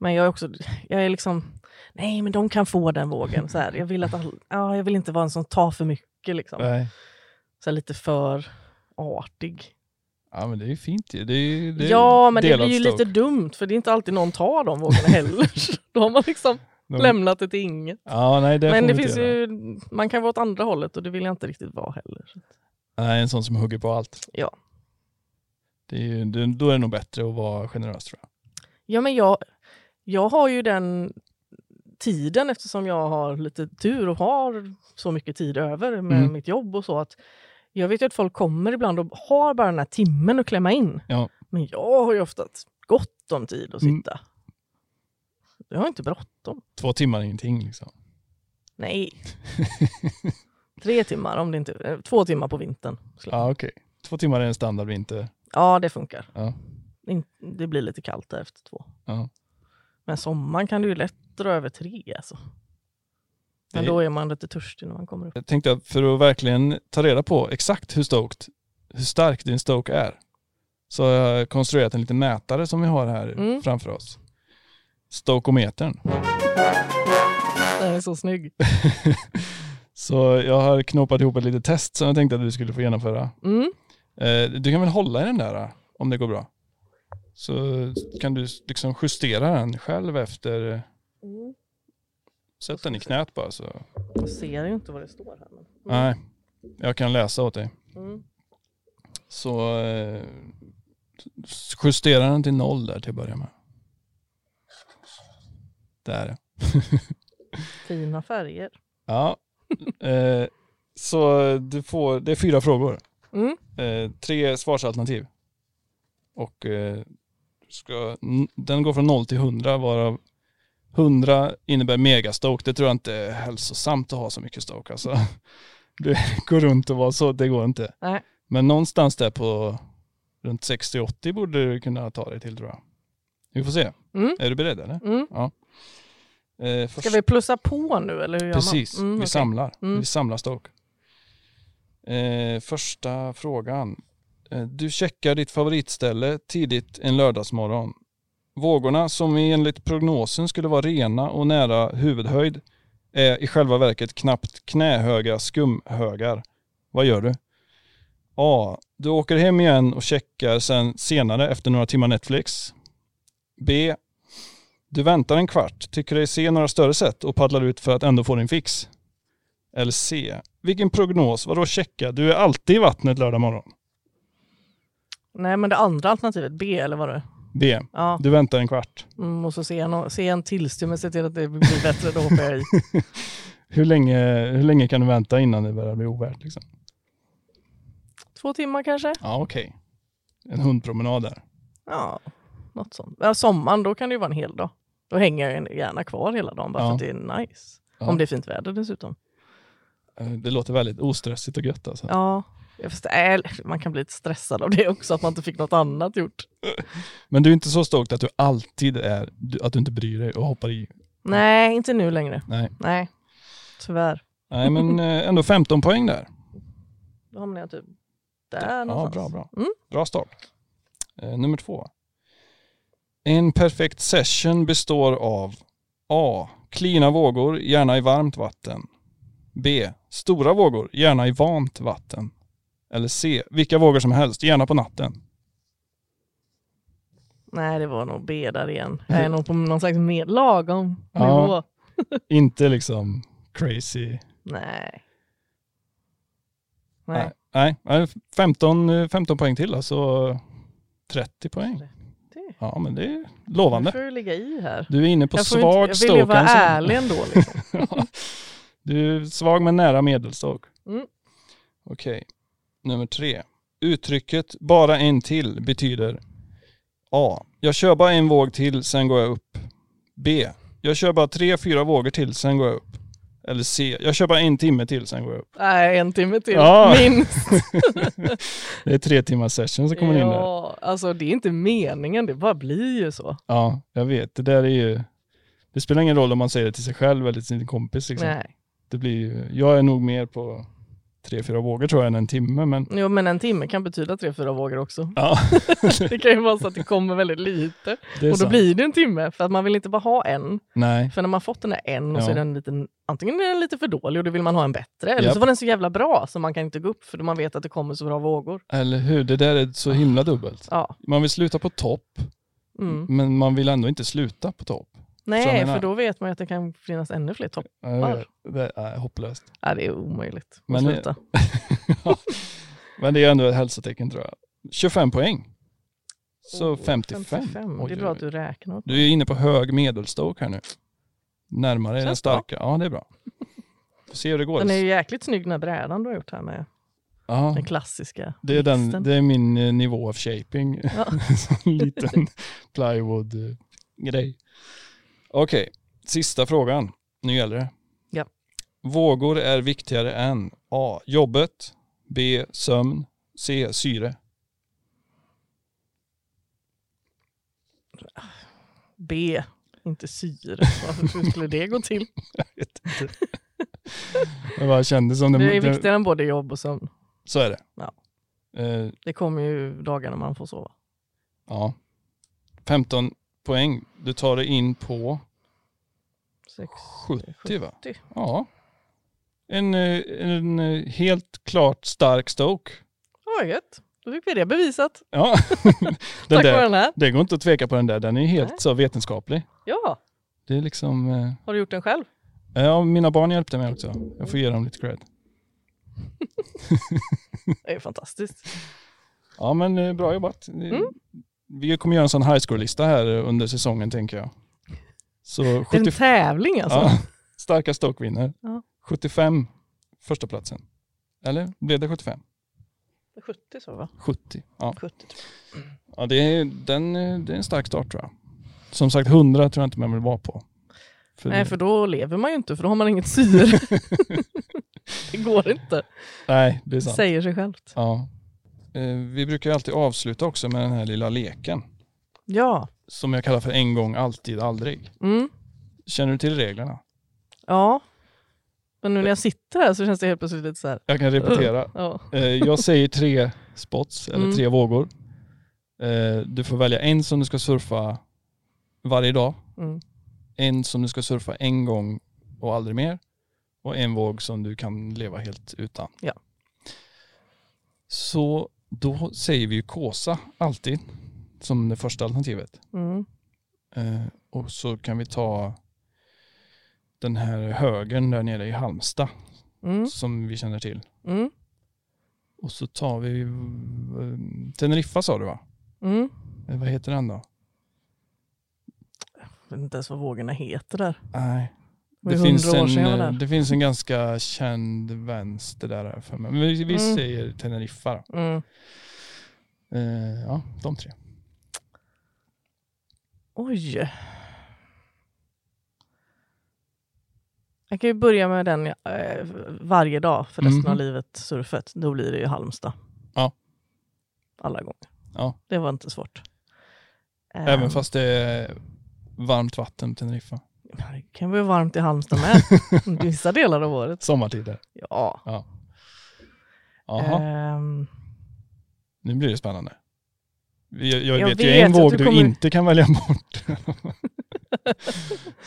B: Men jag är också, jag är liksom, nej men de kan få den vågen. Så här, jag, vill att all, ja, jag vill inte vara en som tar för mycket. Liksom.
A: Nej.
B: Så här, lite för artig.
A: Ja men det är ju fint ju. Det är, ju- det är
B: ja, men det blir ju lite dumt för det är inte alltid någon tar de vågorna heller. Då har man liksom
A: De-
B: lämnat det till inget.
A: Ja nej det
B: Men det finns
A: göra.
B: ju, man kan vara åt andra hållet och det vill jag inte riktigt vara heller.
A: Nej en sån som hugger på allt.
B: Ja.
A: Det är ju, då är det nog bättre att vara generös tror jag.
B: Ja, men jag, jag har ju den tiden eftersom jag har lite tur och har så mycket tid över med
A: Mm.
B: mitt jobb och så. att Jag vet ju att folk kommer ibland och har bara den här timmen att klämma in.
A: Ja.
B: Men jag har ju ofta gott om tid att
A: Mm.
B: sitta. Jag har inte bråttom.
A: Två timmar är ingenting liksom.
B: Nej. Tre timmar, om det inte, eh, två timmar på vintern.
A: Ja okej. Två timmar är en standard vinter.
B: Ja, det funkar.
A: Ja.
B: Det blir lite kallt där efter två.
A: Ja.
B: Men sommaren kan du ju lätt dra över tre. Alltså. Men då är man lite törstig när man kommer upp.
A: Jag tänkte att för att verkligen ta reda på exakt hur stoked, hur stark din stoke är, så har jag konstruerat en liten mätare som vi har här
B: Mm.
A: framför oss. Stokometern.
B: Den är så snygg.
A: Så jag har knåpat ihop ett litet test som jag tänkte att du skulle få genomföra.
B: Mm.
A: Eh, Du kan väl hålla i den där om det går bra? Så kan du liksom justera den själv efter,
B: Mm.
A: sätt den i knät bara så.
B: Jag ser ju inte vad det står här. Men...
A: Nej, jag kan läsa åt dig.
B: Mm.
A: Så eh, justera den till noll där till att börja med. Där
B: Fina färger.
A: ja. Eh, så du får, det är fyra frågor.
B: Mm.
A: Eh, tre svarsalternativ. Och eh, ska, den går från 0 till 100 varav 100 innebär megastoke. Det tror jag inte är hälsosamt att ha så mycket stoke. Alltså. Det går runt och vara så, det går inte.
B: Nej.
A: Men någonstans där på runt 60-80 borde du kunna ta dig till tror jag. Vi får se.
B: Mm.
A: Är du beredd eller?
B: Mm.
A: Eh,
B: Ska
A: först-
B: vi plussa på nu eller hur gör
A: Precis,
B: man? Mm,
A: vi
B: okej.
A: samlar.
B: Mm.
A: Vi samlar stock. Eh, första frågan. Eh, du checkar ditt favoritställe tidigt en lördagsmorgon. Vågorna som enligt prognosen skulle vara rena och nära huvudhöjd är i själva verket knappt knähöga skumhögar. Vad gör du? A. Du åker hem igen och checkar sen senare efter några timmar Netflix. B. Du väntar en kvart, tycker dig se några större sätt och paddlar ut för att ändå få din fix. Eller C. Vilken prognos? Vadå checka? Du är alltid i vattnet lördag morgon.
B: Nej men det andra alternativet, B eller vad det är.
A: B.
B: Ja,
A: Du väntar en kvart.
B: mm, och så ser jag, no- ser jag en tillstymmelse se till att det blir bättre, då hoppar jag i.
A: Hur länge, hur länge kan du vänta innan det börjar bli ovärt? Liksom?
B: Två timmar kanske?
A: Ja, okej. En hundpromenad där.
B: Ja, något sånt. Ja, sommaren, då kan det ju vara en hel dag. Då hänger jag gärna kvar hela dagen bara
A: Ja.
B: för att det är nice.
A: Ja.
B: Om det är fint väder dessutom.
A: Eh, Det låter väldigt ostressigt och gött alltså.
B: Ja, förstår, äh, man kan bli lite stressad av det också, att man inte fick något annat gjort.
A: Men du är inte så stoked att du alltid är, att du inte bryr dig och hoppar i?
B: Nej, inte nu längre.
A: Nej.
B: Nej, tyvärr.
A: Nej, men eh, ändå 15 poäng där.
B: Då hamnar jag typ där
A: Ja,
B: någonstans.
A: bra, bra.
B: Mm.
A: Bra start. Eh, nummer två. En perfekt session består av A. Klina vågor, gärna i varmt vatten. B. Stora vågor, gärna i varmt vatten. Eller C. Vilka vågor som helst, gärna på natten.
B: Nej, det var nog B där igen. Jag är nog på någon slags med lagom
A: Ja.
B: nivå.
A: Inte liksom crazy.
B: Nej. Nej.
A: Nej, nej 15, eh, 15 poäng till alltså 30 poäng.
B: Det-
A: Ja men det är
B: Nu
A: lovande.
B: får du ligga i här.
A: Du är inne på
B: jag,
A: svag
B: inte, jag vill ju vara
A: alltså.
B: ärlig ändå. Liksom.
A: Ja. Du är svag men nära medelstok.
B: Mm.
A: Okej. Nummer tre. Uttrycket bara en till betyder A. Jag kör bara en våg till, sen går jag upp. B. Jag kör bara tre, fyra vågor till, sen går jag upp. Eller C. Jag kör bara en timme till, sen går jag upp.
B: Nej, en timme till.
A: Ja.
B: Minst.
A: Det är tre timmars session som kommer in där.
B: ja, alltså det är inte meningen, det bara blir ju så.
A: Ja, jag vet. Det där är ju... Det spelar ingen roll om man säger det till sig själv eller till sin kompis. Liksom.
B: Nej.
A: Det blir ju, jag är nog mer på tre, fyra vågor tror jag än en timme. Men
B: Jo, men en timme kan betyda tre, fyra vågor också.
A: ja,
B: Det kan ju vara så att det kommer väldigt lite. Och då
A: sant.
B: blir det en timme, för att man vill inte bara ha en.
A: Nej,
B: För när man fått den där en och så
A: Ja.
B: är den liten, antingen är den lite för dålig och då vill man ha en bättre, eller
A: Japp.
B: så var den så jävla bra så man kan inte gå upp för man vet att det kommer så bra vågor.
A: eller hur? Det där är så himla dubbelt.
B: Ja.
A: Man vill sluta på topp,
B: Mm.
A: men man vill ändå inte sluta på topp.
B: Nej,
A: menar?
B: för då vet man att det kan finnas ännu fler topp.
A: Ja, Det är hopplöst.
B: Nej, det är omöjligt
A: Men
B: sluta.
A: Men det är ändå ett hälsotecken tror jag. 25 poäng. Så
B: Oh,
A: 55.
B: 55.
A: Oj,
B: det är bra att du räknar.
A: Du är inne på hög medelstoke här nu. Närmare den
B: Känns bra.
A: starka. Ja, det är bra. Får se hur det går.
B: Den är ju jäkligt snygg den här brädan du har gjort här med
A: ja,
B: den klassiska
A: det, är den, det är min eh, nivå av shaping.
B: Ja.
A: en liten plywood-grej. Okej, sista frågan. Nu gäller det.
B: Ja.
A: Vågor är viktigare än A. Jobbet. B. Sömn. C. Syre.
B: B, inte syre. Hur skulle det gå till?
A: Jag vet inte. Jag bara kände som det,
B: Det är viktigare än både jobb och sömn.
A: Så är det.
B: Ja.
A: Eh,
B: Det kommer ju dagar när man får sova.
A: ja. 15 poäng. Du tar dig in på
B: Sex,
A: 70 va?
B: 70.
A: Ja. En, eh, en eh, helt klart stark Stoke.
B: Vad gött. Då fick vi det bevisat.
A: Ja. den
B: Tack
A: där,
B: den här.
A: det går inte att tveka på den där. Den är helt
B: Nej.
A: så vetenskaplig.
B: Ja,
A: Det är liksom... eh,
B: har du gjort den själv?
A: Ja, mina barn hjälpte mig också. Jag får ge dem lite cred.
B: Det är fantastiskt.
A: Ja, men eh, bra jobbat.
B: Mm.
A: Vi kommer göra en sån high score-lista här under säsongen tänker jag. Så
B: Det är en
A: 70,
B: tävling alltså.
A: ja, starka Stoke vinner.
B: Ja.
A: 75 första platsen. Eller blev det 75?
B: 70 så va?
A: 70. Ja,
B: 70 tror
A: ja det, är, den, det är en stark start tror jag. Som sagt 100 tror jag inte man vill vara på. För
B: Nej,
A: det-
B: för då lever man ju inte, för då har man inget syre. det går inte.
A: nej, det är
B: Det
A: sant.
B: säger sig självt.
A: Ja. Eh, Vi brukar alltid avsluta också med den här lilla leken.
B: Ja.
A: Som jag kallar för en gång, alltid, aldrig.
B: Mm.
A: Känner du till reglerna?
B: Ja. Men nu när jag sitter här så känns det helt plötsligt lite så här.
A: Jag kan repetera.
B: Ja.
A: Eh, Jag säger tre spots, eller
B: Mm.
A: tre vågor. Eh, Du får välja en som du ska surfa varje dag,
B: Mm.
A: en som du ska surfa en gång och aldrig mer och en våg som du kan leva helt utan.
B: Ja.
A: Så då säger vi ju Kåsa alltid som det första alternativet.
B: Mm.
A: Eh, och så kan vi ta den här högen där nere i Halmstad
B: Mm.
A: som vi känner till.
B: Mm.
A: Och så tar vi eh, Teneriffa sa du va?
B: Mm.
A: Eh, vad heter den då?
B: Jag vet inte ens vad vågorna heter där.
A: Nej.
B: Det
A: finns, en, eh, det finns en ganska känd vänster där för mig. Men vi, vi
B: Mm.
A: säger Teneriffa då.
B: Mm.
A: Eh, ja, de tre.
B: Oj. Jag kan ju börja med den eh, varje dag för resten
A: Mhm.
B: av livet, surfet. Då blir det ju Halmstad.
A: Ja.
B: Alla gånger.
A: Ja.
B: Det var inte svårt.
A: Även
B: Ehm,
A: fast det är varmt vatten på Teneriffa.
B: Det kan vara varmt i Halmstad med. Vissa delar av året.
A: Sommartider.
B: Ja.
A: Jaha,
B: Ehm,
A: nu blir det spännande. Jag, jag,
B: Jag
A: vet ju en våg
B: du kommer-
A: inte kan välja bort.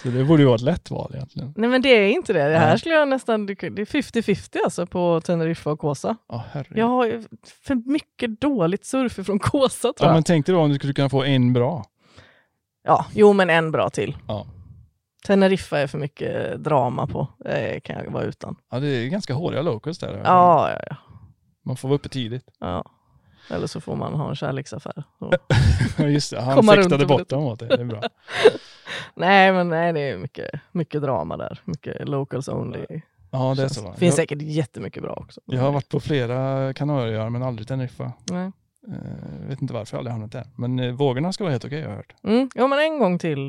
A: Så det borde ju vara ett lätt val egentligen.
B: nej men det är inte det. Det här
A: Nej.
B: skulle jag nästan, det är 50-50 alltså på Teneriffa och Kåsa.
A: Ja, herregud.
B: Jag har för mycket dåligt surf från Kåsa tror
A: Ja,
B: jag.
A: men tänk dig då om du skulle kunna få en bra.
B: Ja, jo men en bra till.
A: Ja.
B: Teneriffa är för mycket drama på. Det kan jag vara utan.
A: Ja, det är ganska håriga locals där.
B: Ja, ja, ja.
A: Man får vara uppe tidigt.
B: ja. Eller så får man ha en kärleksaffär.
A: Just det, han fäktade bort dem åt dig. Det är bra.
B: nej, men nej, det är mycket, mycket drama där. Mycket locals only.
A: Ja, det är så.
B: finns
A: Jag,
B: säkert jättemycket bra också.
A: jag har varit på flera Kanarieöar men aldrig Teneriffa.
B: Nej.
A: Uh, vet inte varför jag aldrig hamnat där. Men uh, vågorna ska vara helt okej har jag hört.
B: Mm. Jo, men en gång till.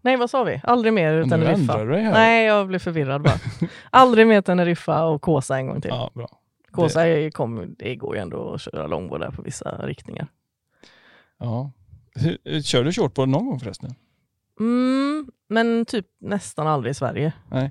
B: Nej, vad sa vi? Aldrig mer
A: Men nu
B: Teneriffa.
A: ändrar du dig här.
B: Nej, jag blev förvirrad bara. Aldrig mer Teneriffa och Kåsa en gång till.
A: Ja, bra.
B: Kåsa är, kom, det går ju ändå att köra långbord där på vissa riktningar.
A: Ja. Eh, Kör du shortboard någon gång förresten?
B: Mm, men typ nästan aldrig i Sverige.
A: Nej.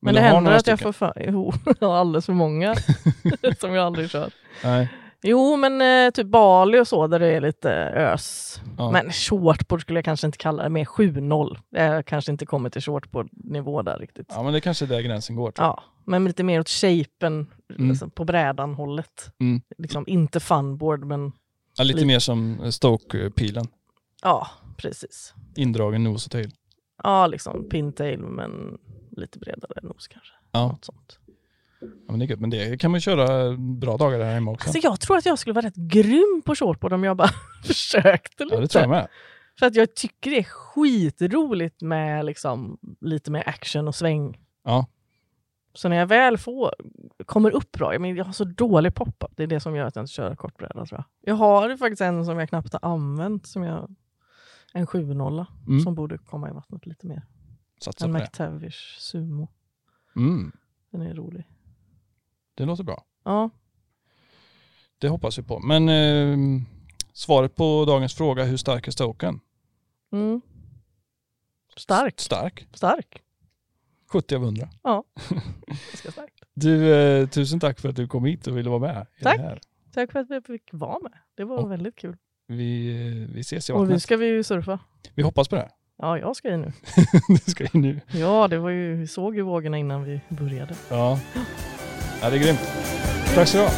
B: Men,
A: du
B: det händer att jag
A: stycken?
B: får för... Jo, jag har alldeles för många som jag aldrig kör.
A: Nej.
B: Jo, men eh, typ Bali och så där det är lite ös.
A: Ja.
B: Men shortboard skulle jag kanske inte kalla det, mer 7-0. Jag kanske inte kommer till shortboard-nivå där riktigt. Ja.
A: ja, men det kanske är där gränsen går. tror jag.
B: men lite mer åt shapen
A: Mm.
B: liksom, på brädan hållet.
A: Mm.
B: Liksom, inte funboard, men
A: Ja, lite
B: Lite.
A: mer som Stoke-pilen.
B: ja, precis.
A: Indragen nos och tail.
B: Ja, liksom pintail, men lite bredare nos kanske.
A: Ja.
B: Något sånt.
A: Ja, men det är gött. Men det kan man köra bra dagar här hemma också.
B: Alltså, jag tror att jag skulle vara rätt grym på shortboard om jag bara försökte lite.
A: Ja, det tror jag med.
B: För att jag tycker det är skitroligt med liksom, lite mer action och sväng.
A: Ja.
B: Så när jag väl får, kommer upp bra, jag, men jag har så dålig pop-up, det är det som gör att jag inte kör kortbräda tror jag. Jag har faktiskt en som jag knappt har använt, som jag, en 7-0
A: Mm.
B: som borde komma i vattnet lite mer.
A: Satsa
B: En. McTavish Sumo,
A: Mm.
B: den är rolig.
A: Det låter bra.
B: Ja,
A: Det hoppas vi på. Men eh, svaret på dagens fråga, hur stark är Stoken?
B: mm. Stark,
A: Stark.
B: stark.
A: 70 av 100.
B: Ganska starkt.
A: Du, eh, tusen tack för att du kom hit och ville vara med.
B: Tack. Tack för att vi fick vara med. Det var
A: Och-
B: väldigt kul.
A: Vi, eh, vi ses i
B: Och
A: vattnet.
B: vi ska vi ju surfa.
A: Vi hoppas på det.
B: Ja, jag ska ju nu.
A: du ska in nu.
B: Ja, det var ju, vi såg ju vågorna innan vi började.
A: Ja. ja, det är grymt. Tack så du ha.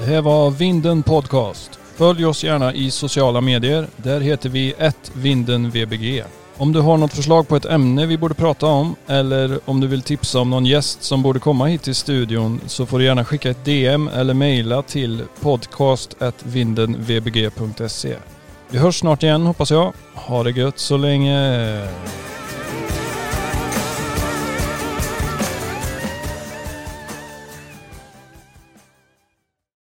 A: Det här var Vinden Podcast. Följ oss gärna i sociala medier. Där heter vi vindenvbg. Om du har något förslag på ett ämne vi borde prata om eller om du vill tipsa om någon gäst som borde komma hit till studion så får du gärna skicka ett DM eller mejla till podcast.vindenvbg.se. Vi hörs snart igen hoppas jag. Ha det gött så länge.